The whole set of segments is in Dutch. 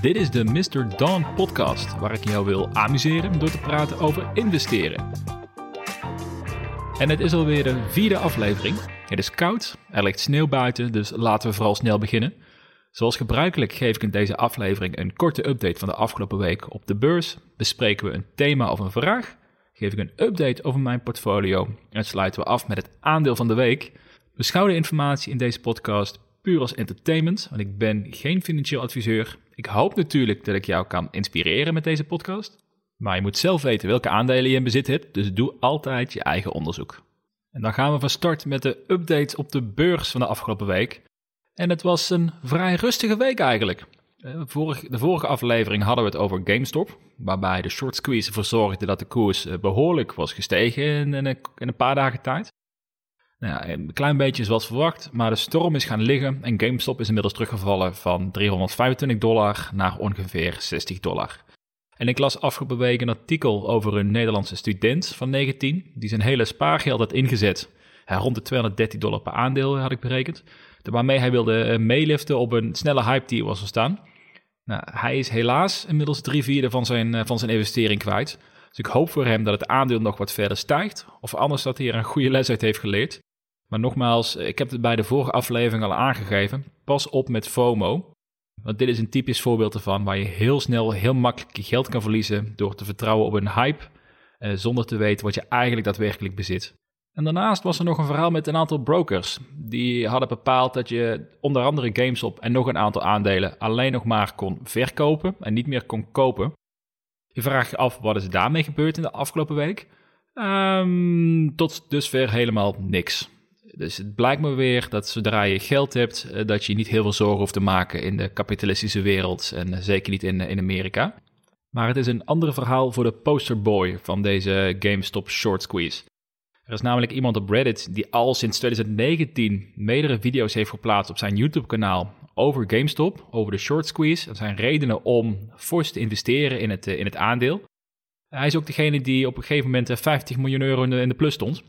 Dit is de Mr. Dawn podcast, waar ik jou wil amuseren door te praten over investeren. En het is alweer de vierde aflevering. Het is koud, er ligt sneeuw buiten, dus laten we vooral snel beginnen. Zoals gebruikelijk geef ik in deze aflevering een korte update van de afgelopen week op de beurs. Bespreken we een thema of een vraag. Geef ik een update over mijn portfolio en sluiten we af met het aandeel van de week. Beschouw de informatie in deze podcast puur als entertainment, want ik ben geen financieel adviseur. Ik hoop natuurlijk dat ik jou kan inspireren met deze podcast. Maar je moet zelf weten welke aandelen je in bezit hebt, dus doe altijd je eigen onderzoek. En dan gaan we van start met de update op de beurs van de afgelopen week. En het was een vrij rustige week eigenlijk. Eh, de vorige aflevering hadden we het over GameStop, waarbij de short squeeze ervoor zorgde dat de koers eh, behoorlijk was gestegen in, een paar dagen tijd. Nou een klein beetje zoals verwacht, maar de storm is gaan liggen en GameStop is inmiddels teruggevallen van 325 dollar naar ongeveer 60 dollar. En ik las afgelopen week een artikel over een Nederlandse student van 19, die zijn hele spaargeld had ingezet. rond de 230 dollar per aandeel had ik berekend. Waarmee hij wilde eh, meeliften op een snelle hype die was ontstaan. Nou, hij is helaas inmiddels drie vierde van zijn, eh, van zijn investering kwijt. Dus ik hoop voor hem dat het aandeel nog wat verder stijgt. Of anders dat hij er een goede les uit heeft geleerd. Maar nogmaals, ik heb het bij de vorige aflevering al aangegeven. Pas op met FOMO. Want dit is een typisch voorbeeld ervan waar je heel snel, heel makkelijk je geld kan verliezen door te vertrouwen op een hype, eh, zonder te weten wat je eigenlijk daadwerkelijk bezit. En daarnaast was er nog een verhaal met een aantal brokers. Die hadden bepaald dat je onder andere GameStop en nog een aantal aandelen alleen nog maar kon verkopen en niet meer kon kopen. Je vraagt je af wat is daarmee gebeurd in de afgelopen week? Um, tot dusver helemaal niks. Dus het blijkt me weer dat zodra je geld hebt, eh, dat je niet heel veel zorgen hoeft te maken in de kapitalistische wereld en eh, zeker niet in, in Amerika. Maar het is een ander verhaal voor de posterboy van deze GameStop short squeeze. Er is namelijk iemand op Reddit die al sinds 2019 meerdere video's heeft geplaatst op zijn YouTube-kanaal over GameStop, over de short squeeze. Dat zijn redenen om fors te investeren in het, eh, in het aandeel. Hij is ook degene die op een gegeven moment 50 miljoen euro in de, in de plus stond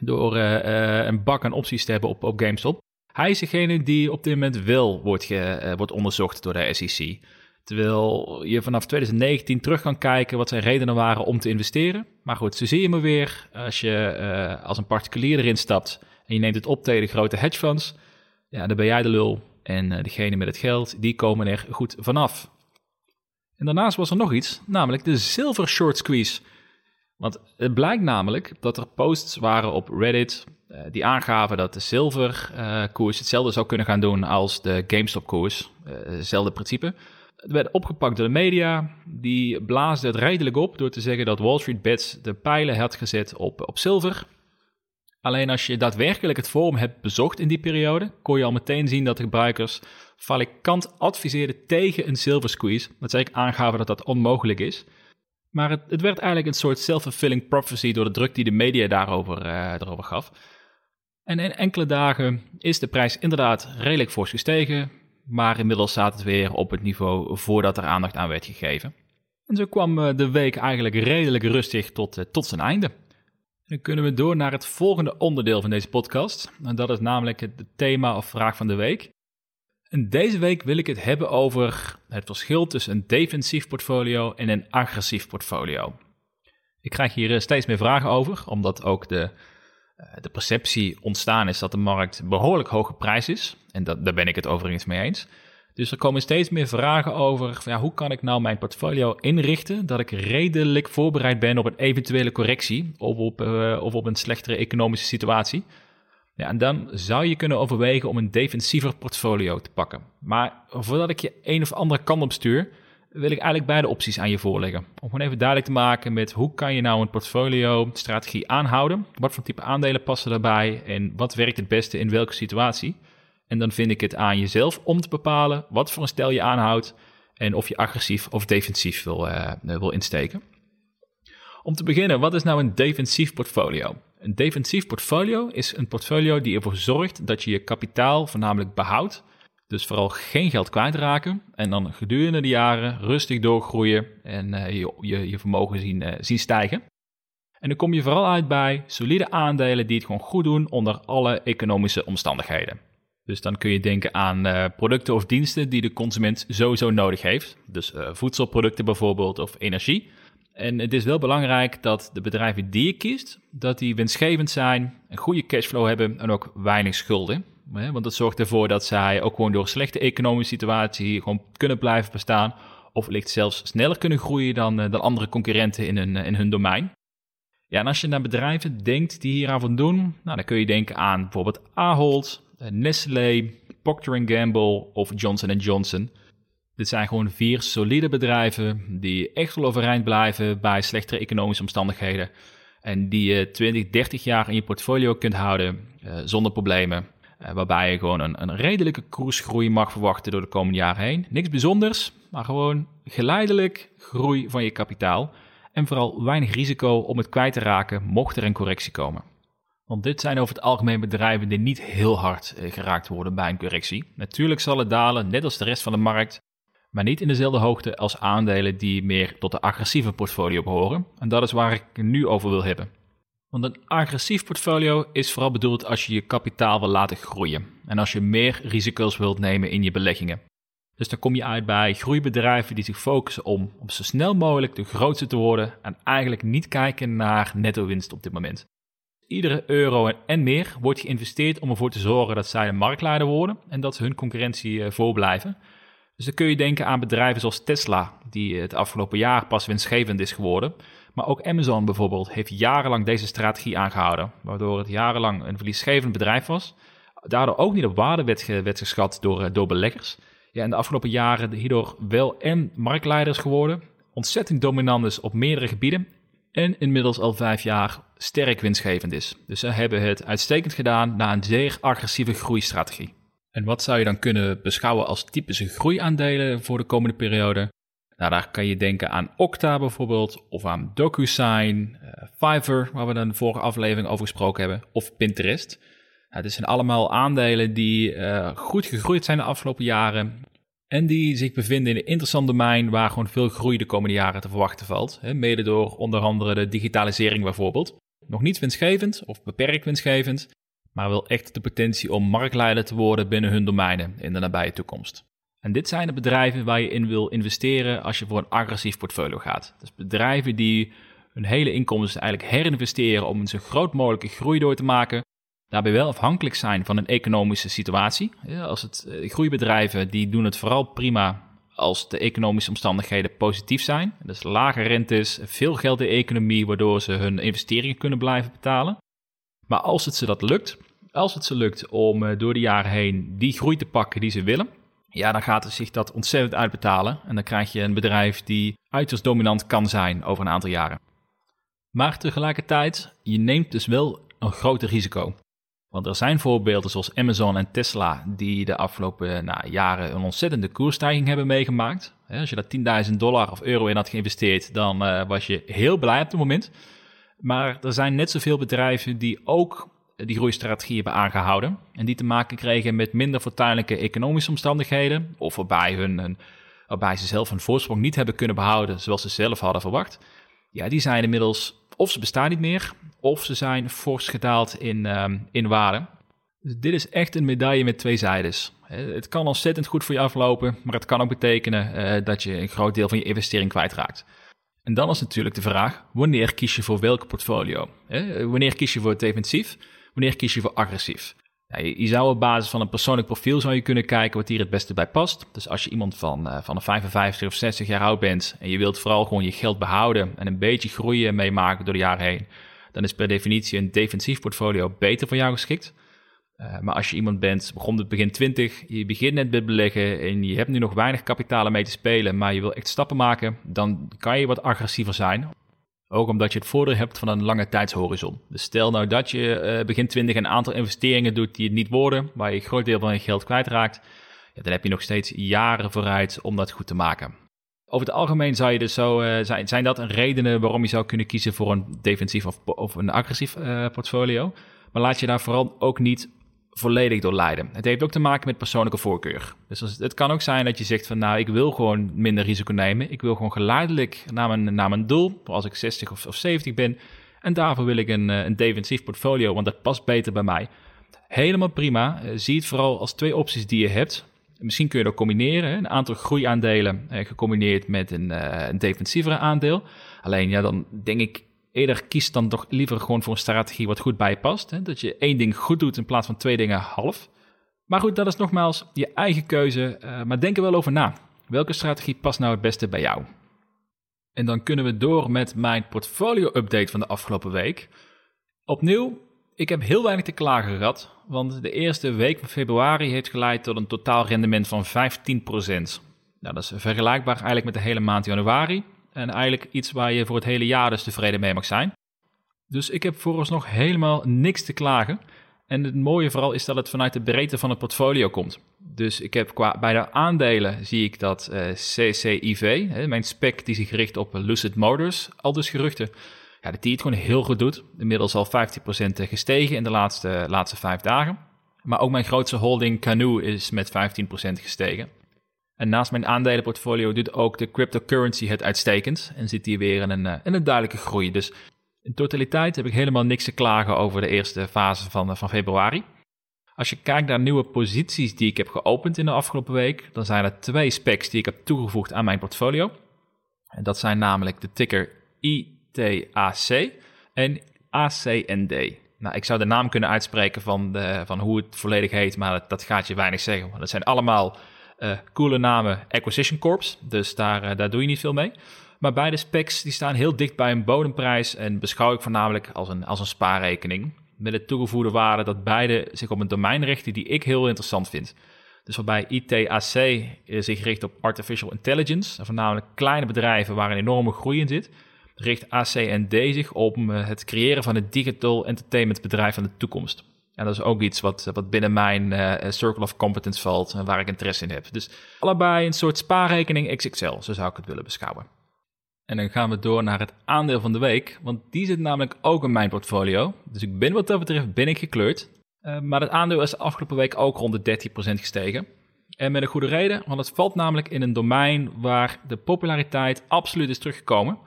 door uh, een bak aan opties te hebben op, op GameStop. Hij is degene die op dit moment wel wordt, ge, uh, wordt onderzocht door de SEC. Terwijl je vanaf 2019 terug kan kijken wat zijn redenen waren om te investeren. Maar goed, zo zie je me weer als je als een particulier erin stapt en je neemt het op tegen grote hedge funds. Ja, dan ben jij de lul en uh, degene met het geld, die komen er goed vanaf. En daarnaast was er nog iets, namelijk de Silver Short Squeeze. Want het blijkt namelijk dat er posts waren op Reddit uh, die aangaven dat de zilverkoers uh, hetzelfde zou kunnen gaan doen als de GameStop-koers. Uh, hetzelfde principe. Het werd opgepakt door de media. Die blaasden het redelijk op door te zeggen dat Wall Street Bets de pijlen had gezet op, op zilver. Alleen als je daadwerkelijk het forum hebt bezocht in die periode, kon je al meteen zien dat de gebruikers valikant adviseerden tegen een silver squeeze. Dat eigenlijk aangaven dat dat onmogelijk is. Maar het, het werd eigenlijk een soort self-fulfilling prophecy door de druk die de media daarover, uh, daarover gaf. En in enkele dagen is de prijs inderdaad redelijk fors gestegen, maar inmiddels staat het weer op het niveau voordat er aandacht aan werd gegeven. En zo kwam uh, de week eigenlijk redelijk rustig tot, uh, tot zijn einde. Dan kunnen we door naar het volgende onderdeel van deze podcast. En dat is namelijk het thema of vraag van de week. En deze week wil ik het hebben over het verschil tussen een defensief portfolio en een agressief portfolio. Ik krijg hier eh, steeds meer vragen over, omdat ook de, eh, de perceptie ontstaan is dat de markt behoorlijk hoge prijs is. En dat, daar ben ik het overigens mee eens. Dus er komen steeds meer vragen over ja, hoe kan ik nou mijn portfolio inrichten dat ik redelijk voorbereid ben op een eventuele correctie of op, uh, of op een slechtere economische situatie. En dan zou je kunnen overwegen om een defensiever portfolio te pakken. Maar voordat ik je een of andere kant op stuur, wil ik eigenlijk beide opties aan je voorleggen. Om gewoon even duidelijk te maken met hoe kan je nou een portfolio-strategie aanhouden? Wat voor type aandelen passen daarbij en wat werkt het beste in welke situatie? En dan vind ik het aan jezelf om te bepalen wat voor een stijl je aanhoudt en of je agressief of defensief wil, uh, wil insteken. Om te beginnen, wat is nou een defensief portfolio? Een defensief portfolio is een portfolio die ervoor zorgt dat je je kapitaal voornamelijk behoudt. Dus vooral geen geld kwijtraken en dan gedurende de jaren rustig doorgroeien en uh, je, je, vermogen zien, uh, zien stijgen. En dan kom je vooral uit bij solide aandelen die het gewoon goed doen onder alle economische omstandigheden. Dus dan kun je denken aan uh, producten of diensten die de consument sowieso nodig heeft. Dus voedselproducten bijvoorbeeld of energie. En het is wel belangrijk dat de bedrijven die je kiest, dat die winstgevend zijn, een goede cashflow hebben en ook weinig schulden. Want dat zorgt ervoor dat zij ook gewoon door slechte economische situatie gewoon kunnen blijven bestaan. Of wellicht zelfs sneller kunnen groeien dan, uh, dan andere concurrenten in hun, in hun domein. Ja, en als je naar bedrijven denkt die hier aan voldoen, nou, dan kun je denken aan bijvoorbeeld Ahold, eh, Nestlé, Procter Gamble of Johnson Johnson. Dit zijn gewoon vier solide bedrijven die echt wel overeind blijven bij slechtere economische omstandigheden. En die je 20, 30 jaar in je portfolio kunt houden uh, zonder problemen. Uh, waarbij je gewoon een, een redelijke koersgroei mag verwachten door de komende jaren heen. Niks bijzonders, maar gewoon geleidelijk groei van je kapitaal. En vooral weinig risico om het kwijt te raken mocht er een correctie komen. Want dit zijn over het algemeen bedrijven die niet heel hard eh, geraakt worden bij een correctie. Natuurlijk zal het dalen, net als de rest van de markt, maar niet in dezelfde hoogte als aandelen die meer tot de agressieve portfolio behoren. En dat is waar ik het nu over wil hebben. Want een agressief portfolio is vooral bedoeld als je je kapitaal wil laten groeien en als je meer risico's wilt nemen in je beleggingen. Dus dan kom je uit bij groeibedrijven die zich focussen om, om zo snel mogelijk de grootste te worden en eigenlijk niet kijken naar netto winst op dit moment iedere euro en meer wordt geïnvesteerd om ervoor te zorgen dat zij de marktleider worden en dat ze hun concurrentie uh, voorblijven. Dus dan kun je denken aan bedrijven zoals Tesla, die het afgelopen jaar pas winstgevend is geworden. Maar ook Amazon bijvoorbeeld heeft jarenlang deze strategie aangehouden, waardoor het jarenlang een verliesgevend bedrijf was. Daardoor ook niet op waarde werd, geschat door, eh, door beleggers. Ja, in de afgelopen jaren hierdoor wel en marktleiders geworden. Ontzettend dominant is op meerdere gebieden en inmiddels al vijf jaar sterk winstgevend is. Dus ze hebben het uitstekend gedaan na een zeer agressieve groeistrategie. En wat zou je dan kunnen beschouwen als typische groeiaandelen voor de komende periode? Nou, daar kan je denken aan Okta bijvoorbeeld, of aan DocuSign, uh, Fiverr, waar we dan de vorige aflevering over gesproken hebben, of Pinterest. Nou, dit zijn allemaal aandelen die uh, goed gegroeid zijn de afgelopen jaren en die zich bevinden in een interessant domein waar gewoon veel groei de komende jaren te verwachten valt. Hè, mede door onder andere de digitalisering bijvoorbeeld. Nog niet winstgevend of beperkt winstgevend, maar wel echt de potentie om marktleider te worden binnen hun domeinen in de nabije toekomst. En dit zijn de bedrijven waar je in wil investeren als je voor een agressief portfolio gaat. Dus bedrijven die hun hele inkomsten eigenlijk herinvesteren om een zo groot mogelijke groei door te maken, daarbij wel afhankelijk zijn van een economische situatie. Ja, als het eh, groeibedrijven die doen het vooral prima als de economische omstandigheden positief zijn. Dus lage rentes, veel geld in de economie, waardoor ze hun investeringen kunnen blijven betalen. Maar als het ze dat lukt, als het ze lukt om eh, door de jaren heen die groei te pakken die ze willen, ja, dan gaat het zich dat ontzettend uitbetalen. En dan krijg je een bedrijf die uiterst dominant kan zijn over een aantal jaren. Maar tegelijkertijd, je neemt dus wel een groter risico. Want er zijn voorbeelden zoals Amazon en Tesla die de afgelopen nou, jaren een ontzettende koersstijging hebben meegemaakt. Als je daar 10.000 dollar of euro in had geïnvesteerd, dan uh, was je heel blij op het moment. Maar er zijn net zoveel bedrijven die ook die groeistrategie hebben aangehouden. En die te maken kregen met minder fortuinlijke economische omstandigheden. Of waarbij, hun, waarbij ze zelf hun voorsprong niet hebben kunnen behouden zoals ze zelf hadden verwacht. Ja, die zijn inmiddels, of ze bestaan niet meer, of ze zijn fors gedaald in, ehm, in waarde. Dus dit is echt een medaille met twee zijdes. Het kan ontzettend goed voor je aflopen, maar het kan ook betekenen uh, dat je een groot deel van je investering kwijtraakt. En dan is natuurlijk de vraag, wanneer kies je voor welk portfolio? Wanneer kies je voor defensief? Wanneer kies je voor agressief? je, zou op basis van een persoonlijk profiel zou je kunnen kijken wat hier het beste bij past. Dus als je iemand van, uh, van een 55 of 60 jaar oud bent en je wilt vooral gewoon je geld behouden en een beetje groeien meemaken door de jaren heen, dan is per definitie een defensief portfolio beter voor jou geschikt. Uh, maar als je iemand bent, begon het begin 20, je begint net met beleggen en je hebt nu nog weinig kapitaal mee te spelen, maar je wil echt stappen maken, dan kan je wat agressiever zijn. Ook omdat je het voordeel hebt van een lange tijdshorizon. Dus stel nou dat je uh, begin 20 een aantal investeringen doet die het niet worden, waar je een groot deel van je geld kwijtraakt, ja, dan heb je nog steeds jaren vooruit om dat goed te maken. Over het algemeen zou je dus zo, uh, zijn, zijn dat redenen waarom je zou kunnen kiezen voor een defensief of, of een agressief portfolio. Maar laat je daar vooral ook niet volledig door leiden. Het heeft ook te maken met persoonlijke voorkeur. Dus het kan ook zijn dat je zegt van nou, ik wil gewoon minder risico nemen. Ik wil gewoon geleidelijk naar mijn, naar mijn doel, als ik 60 of, of 70 ben. En daarvoor wil ik een, eh, een defensief portfolio, want dat past beter bij mij. Helemaal prima. zie het vooral als twee opties die je hebt. Misschien kun je dat combineren. Een aantal groeiaandelen gecombineerd met een, een defensievere aandeel. Alleen ja, dan denk ik eerder kies dan toch liever gewoon voor een strategie wat goed bij past. Hè? Dat je één ding goed doet in plaats van twee dingen half. Maar goed, dat is nogmaals je eigen keuze. Uh, maar denk er wel over na. Welke strategie past nou het beste bij jou? En dan kunnen we door met mijn portfolio-update van de afgelopen week. Opnieuw, ik heb heel weinig te klagen gehad, want de eerste week van februari heeft geleid tot een totaal rendement van 15%. Nou, dat is vergelijkbaar eigenlijk met de hele maand januari. En eigenlijk iets waar je voor het hele jaar dus tevreden mee mag zijn. Dus ik heb vooralsnog helemaal niks te klagen. En het mooie vooral is dat het vanuit de breedte van het portfolio komt. Dus ik heb qua, bij de aandelen zie ik dat eh, CCIV, hè, mijn spec die zich richt op Lucid Motors, al dus geruchten, ja, dat die het gewoon heel goed doet. Inmiddels al 15% gestegen in de laatste, laatste vijf dagen. Maar ook mijn grootste holding Canoe is met 15% gestegen. En naast mijn aandelenportfolio doet ook de cryptocurrency het uitstekend en zit hier weer in een, eh, in een duidelijke groei. Dus in totaliteit heb ik helemaal niks te klagen over de eerste fase van, eh, van februari. Als je kijkt naar nieuwe posities die ik heb geopend in de afgelopen week, dan zijn er twee specs die ik heb toegevoegd aan mijn portfolio. En dat zijn namelijk de ticker ITAC en ACND. Nou, ik zou de naam kunnen uitspreken van, de, van hoe het volledig heet, maar dat, dat gaat je weinig zeggen. Want het zijn allemaal coole namen Acquisition Corps, dus daar, uh, daar doe je niet veel mee. Maar beide specs die staan heel dicht bij een bodemprijs en beschouw ik voornamelijk als een, als een spaarrekening. Met de toegevoegde waarde dat beide zich op een domein richten die ik heel interessant vind. Dus waarbij ITAC zich richt op artificial intelligence, voornamelijk kleine bedrijven waar een enorme groei in zit, richt ACND zich op eh, het creëren van het digital entertainment bedrijf van de toekomst. En dat is ook iets wat, wat binnen mijn uh, circle of competence valt en waar ik interesse in heb. Dus allebei een soort spaarrekening XXL, zo zou ik het willen beschouwen. En dan gaan we door naar het aandeel van de week, want die zit namelijk ook in mijn portfolio. Dus ik ben wat dat betreft ben gekleurd. Uh, maar het aandeel is de afgelopen week ook rond de 13% gestegen. En met een goede reden, want het valt namelijk in een domein waar de populariteit absoluut is teruggekomen.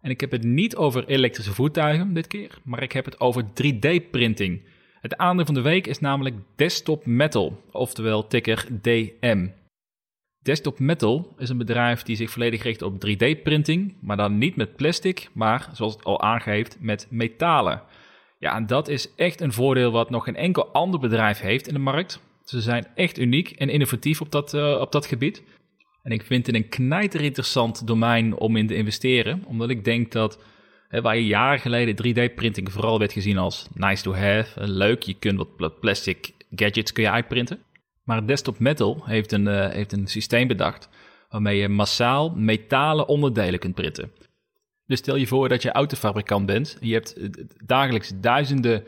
En ik heb het niet over elektrische voertuigen dit keer, maar ik heb het over 3D-printing. Het aandeel van de week is namelijk Desktop Metal, oftewel ticker DM. Desktop Metal is een bedrijf die zich volledig richt op 3D-printing, maar dan niet met plastic, maar zoals het al aangeeft, met metalen. Ja, en dat is echt een voordeel wat nog geen enkel ander bedrijf heeft in de markt. Ze zijn echt uniek en innovatief op dat, uh, op dat gebied. En ik vind het een knijter interessant domein om in te investeren, omdat ik denk dat waar je jaren geleden 3D-printing vooral werd gezien als nice to have, eh, leuk, je kunt wat plastic gadgets kun je uitprinten. Maar Desktop Metal heeft een, uh, heeft een systeem bedacht waarmee je massaal metalen onderdelen kunt printen. Dus stel je voor dat je autofabrikant bent en je hebt eh, dagelijks duizenden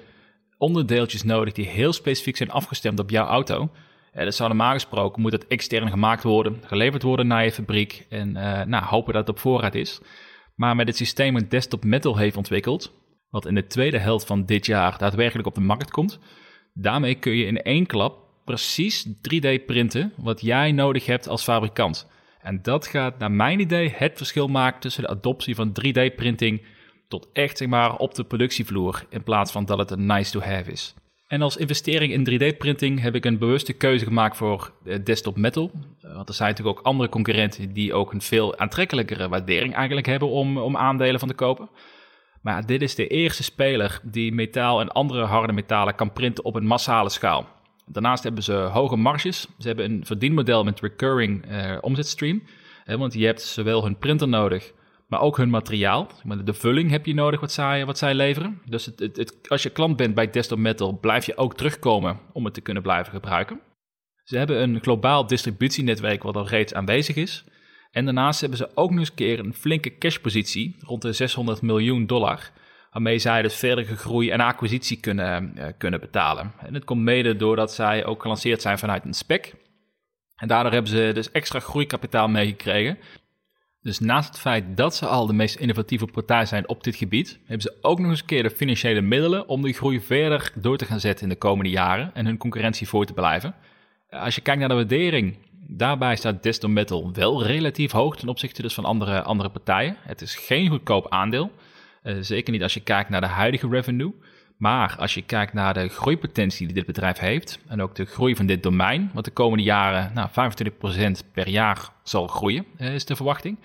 onderdeeltjes nodig die heel specifiek zijn afgestemd op jouw auto. Ja, dat zou normaal gesproken moet dat extern gemaakt worden, geleverd worden naar je fabriek en uh, nou, hopen dat het op voorraad is. Maar met het systeem dat Desktop Metal heeft ontwikkeld, wat in de tweede helft van dit jaar daadwerkelijk op de markt komt, daarmee kun je in één klap precies 3D printen wat jij nodig hebt als fabrikant. En dat gaat naar mijn idee het verschil maken tussen de adoptie van 3D-printing tot echt maar op de productievloer in plaats van dat het een nice to have is. En als investering in 3D-printing heb ik een bewuste keuze gemaakt voor Desktop Metal. Eh, want er zijn natuurlijk ook andere concurrenten die ook een veel aantrekkelijkere waardering eigenlijk hebben om, om aandelen van te kopen. Maar dit is de eerste speler die metaal en andere harde metalen kan printen op een massale schaal. Daarnaast hebben ze hoge marges. Ze hebben een verdienmodel met recurring uh, omzetstream. want je hebt zowel hun printer nodig, maar ook hun materiaal. De vulling heb je nodig wat zij, wat zij leveren. Dus het, het, als je klant bent bij Desktop Metal, blijf je ook terugkomen om het te kunnen blijven gebruiken. Ze hebben een globaal distributienetwerk wat al reeds aanwezig is. En daarnaast hebben ze ook nog eens een keer een flinke cashpositie, rond de 600 miljoen dollar, waarmee zij dus verdere groei en acquisitie kunnen, uh, kunnen betalen. En het komt mede doordat zij ook gelanceerd zijn vanuit een spec. En daardoor hebben ze dus extra groeikapitaal meegekregen. Dus naast het feit dat ze al de meest innovatieve partij zijn op dit gebied, hebben ze ook nog eens een keer de financiële middelen om die groei verder door te gaan zetten in de komende jaren en hun concurrentie voor te blijven. Als je kijkt naar de waardering, daarbij staat Desktop Metal wel relatief hoog ten opzichte dus van andere, andere partijen. Het is geen goedkoop aandeel, uh, zeker niet als je kijkt naar de huidige revenue. Maar als je kijkt naar de groeipotentie die dit bedrijf heeft en ook de groei van dit domein, wat de komende jaren nou, 25% per jaar zal groeien, eh, is de verwachting.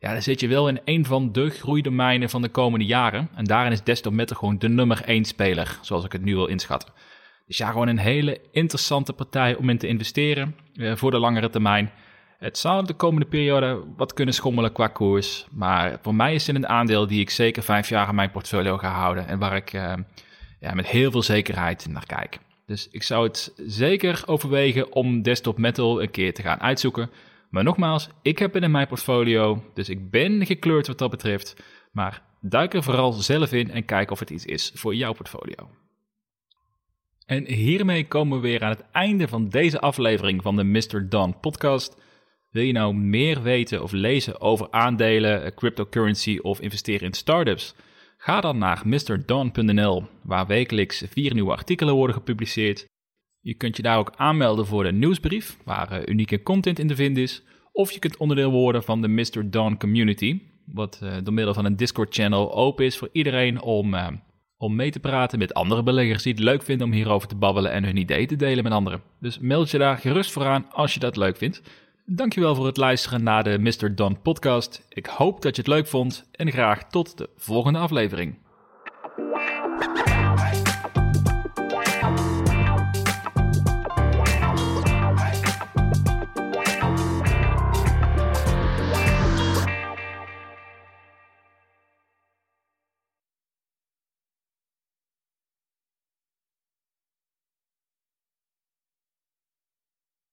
Ja, dan zit je wel in een van de groeidomeinen van de komende jaren. En daarin is Desktop gewoon de nummer één speler, zoals ik het nu wil inschatten. Dus ja, gewoon een hele interessante partij om in te investeren eh, voor de langere termijn. Het zou de komende periode wat kunnen schommelen qua koers. Maar voor mij is het een aandeel die ik zeker vijf jaar in mijn portfolio ga houden. En waar ik eh, met heel veel zekerheid naar kijk. Dus ik zou het zeker overwegen om Desktop Metal een keer te gaan uitzoeken. Maar nogmaals, ik heb het in mijn portfolio, dus ik ben gekleurd wat dat betreft. Maar duik er vooral zelf in en kijk of het iets is voor jouw portfolio. En hiermee komen we weer aan het einde van deze aflevering van de Mr. Don podcast. Wil je nou meer weten of lezen over aandelen, cryptocurrency of investeren in startups? Ga dan naar mrdon.nl, waar wekelijks vier nieuwe artikelen worden gepubliceerd. Je kunt je daar ook aanmelden voor de nieuwsbrief, waar uh, unieke content in te vinden is. Of je kunt onderdeel worden van de Mr. Don Community, wat uh, door middel van een Discord-channel open is voor iedereen om, uh, om mee te praten met andere beleggers die het leuk vinden om hierover te babbelen en hun ideeën te delen met anderen. Dus meld je daar gerust voor aan als je dat leuk vindt. Dankjewel voor het luisteren naar de Mr. Don podcast. Ik hoop dat je het leuk vond en graag tot de volgende aflevering.